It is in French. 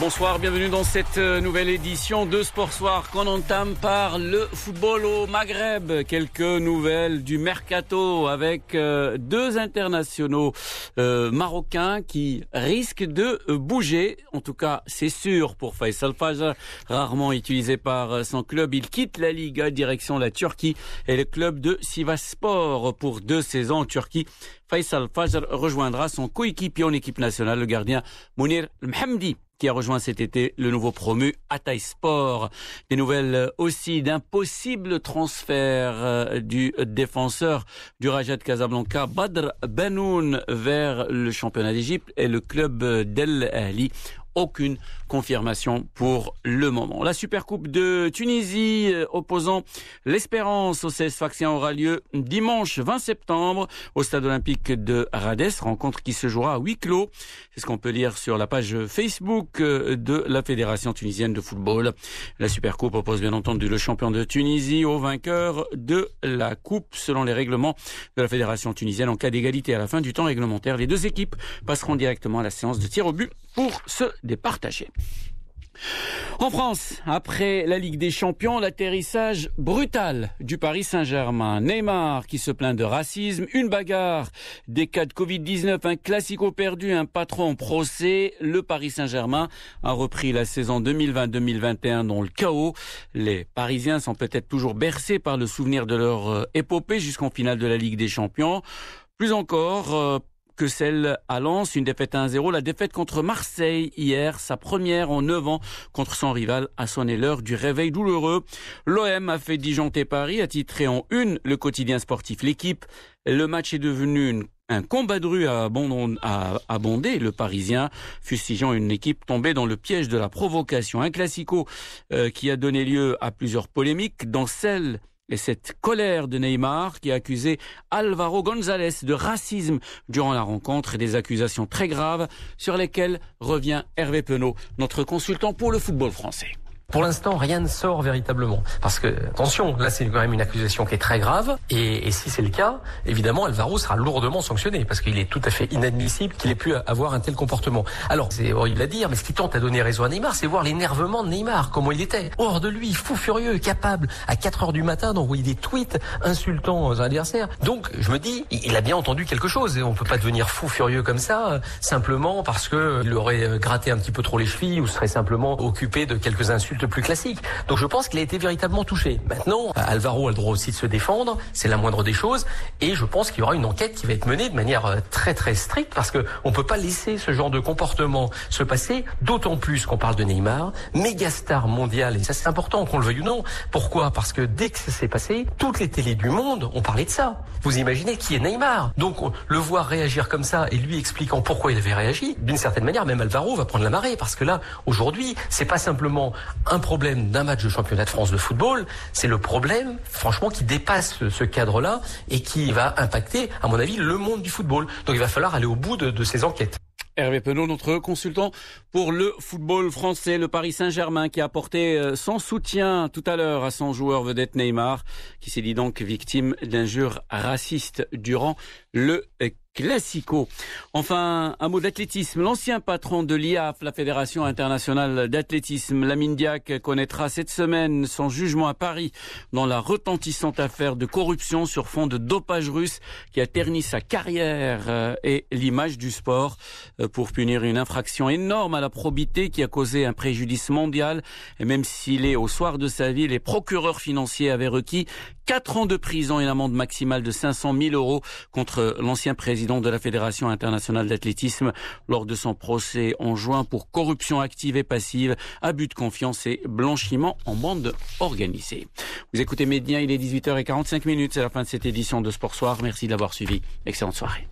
bonsoir, bienvenue dans cette euh, nouvelle édition de Sport Soir qu'on entame par le football au Maghreb. Quelques nouvelles du mercato avec euh, deux internationaux euh, marocains qui risquent de bouger. En tout cas, c'est sûr pour Faisal Fajr, rarement utilisé par son club. Il quitte la Liga direction la Turquie et le club de Sivaspor pour deux saisons en Turquie. Faisal Fajr rejoindra son coéquipier en équipe nationale, le gardien Mounir Mhamdi qui a rejoint cet été le nouveau promu Ataï Sport. Des nouvelles aussi d'un possible transfert euh, du défenseur du Raja de Casablanca, Badr Benoun, vers le championnat d'Égypte et le club d'El Ahli aucune confirmation pour le moment. La Supercoupe de Tunisie euh, opposant l'Espérance au CS Sfaxien aura lieu dimanche 20 septembre au stade olympique de Rades, rencontre qui se jouera à huis clos. C'est ce qu'on peut lire sur la page Facebook euh, de la Fédération tunisienne de football. La Supercoupe oppose bien entendu le champion de Tunisie au vainqueur de la Coupe selon les règlements de la Fédération tunisienne en cas d'égalité à la fin du temps réglementaire. Les deux équipes passeront directement à la séance de tir au but pour En France, après la Ligue des Champions, l'atterrissage brutal du Paris Saint-Germain. Neymar qui se plaint de racisme, une bagarre, des cas de Covid-19, un classico perdu, un patron procès. Le Paris Saint-Germain a repris la saison 2020-2021 dans le chaos. Les Parisiens sont peut-être toujours bercés par le souvenir de leur euh, épopée jusqu'en finale de la Ligue des Champions. Plus encore, euh, que celle à Lens, une défaite 1-0. La défaite contre Marseille hier, sa première en 9 ans contre son rival, a sonné l'heure du réveil douloureux. L'OM a fait disjoncter Paris, a titré en une le quotidien sportif L'équipe. Le match est devenu un combat de rue à, abonder le Parisien, fustigeant une équipe tombée dans le piège de la provocation. Un classico euh, qui a donné lieu à plusieurs polémiques, dans celle et cette colère de Neymar qui a accusé Alvaro González de racisme durant la rencontre et des accusations très graves sur lesquelles revient Hervé Penaud, notre consultant pour le football français. Pour l'instant, rien ne sort véritablement. Parce que, attention, là c'est quand même une accusation qui est très grave. Et, et si c'est le cas, évidemment, Alvaro sera lourdement sanctionné. Parce qu'il est tout à fait inadmissible qu'il ait pu avoir un tel comportement. Alors, c'est horrible à dire, mais ce qui tente à donner raison à Neymar, c'est voir l'énervement de Neymar, comment il était. Hors de lui, fou furieux, capable, à 4 heures du matin, d'envoyer des tweets insultant aux adversaires. Donc, je me dis, il a bien entendu quelque chose. Et on peut pas devenir fou furieux comme ça, simplement parce que il aurait gratté un petit peu trop les chevilles ou serait simplement occupé de quelques insultes plus classique. Donc je pense qu'il a été véritablement touché. Maintenant, Alvaro a le droit aussi de se défendre, c'est la moindre des choses, et je pense qu'il y aura une enquête qui va être menée de manière euh, très très stricte parce que on peut pas laisser ce genre de comportement se passer, d'autant plus qu'on parle de Neymar, méga star mondial, et ça c'est important qu'on le veuille ou non. Pourquoi? Parce que dès que ça s'est passé, toutes les télés du monde ont parlé de ça. Vous imaginez qui est Neymar? Donc le voir réagir comme ça et lui expliquant pourquoi il avait réagi, d'une certaine manière, même Alvaro va prendre la marée parce que là, aujourd'hui, c'est pas simplement un problème d'un match de championnat de France de football, c'est le problème, franchement, qui dépasse ce cadre-là et qui va impacter, à mon avis, le monde du football. Donc il va falloir aller au bout de, ces enquêtes. Hervé Penaud, notre consultant pour le football français, le Paris Saint-Germain, qui a apporté euh, son soutien tout à l'heure à son joueur vedette Neymar, qui s'est dit donc victime d'injures racistes durant le Classico. Enfin, un mot d'athlétisme. L'ancien patron de l'IAF, la Fédération internationale d'athlétisme, Lamine Diak, connaîtra cette semaine son jugement à Paris dans la retentissante affaire de corruption sur fond de dopage russe qui a terni sa carrière euh, et l'image du sport euh, pour punir une infraction énorme à la probité qui a causé un préjudice mondial. Et même s'il est au soir de sa vie, les procureurs financiers avaient requis 4 ans de prison et une amende maximale de 500 000 euros contre l'ancien président de la Fédération internationale d'athlétisme lors de son procès en juin pour corruption active et passive, abus de confiance et blanchiment en bande organisée. Vous écoutez Média, il est 18h45 minutes, c'est la fin de cette édition de Sport Soir. Merci de l'avoir suivi. Excellente soirée.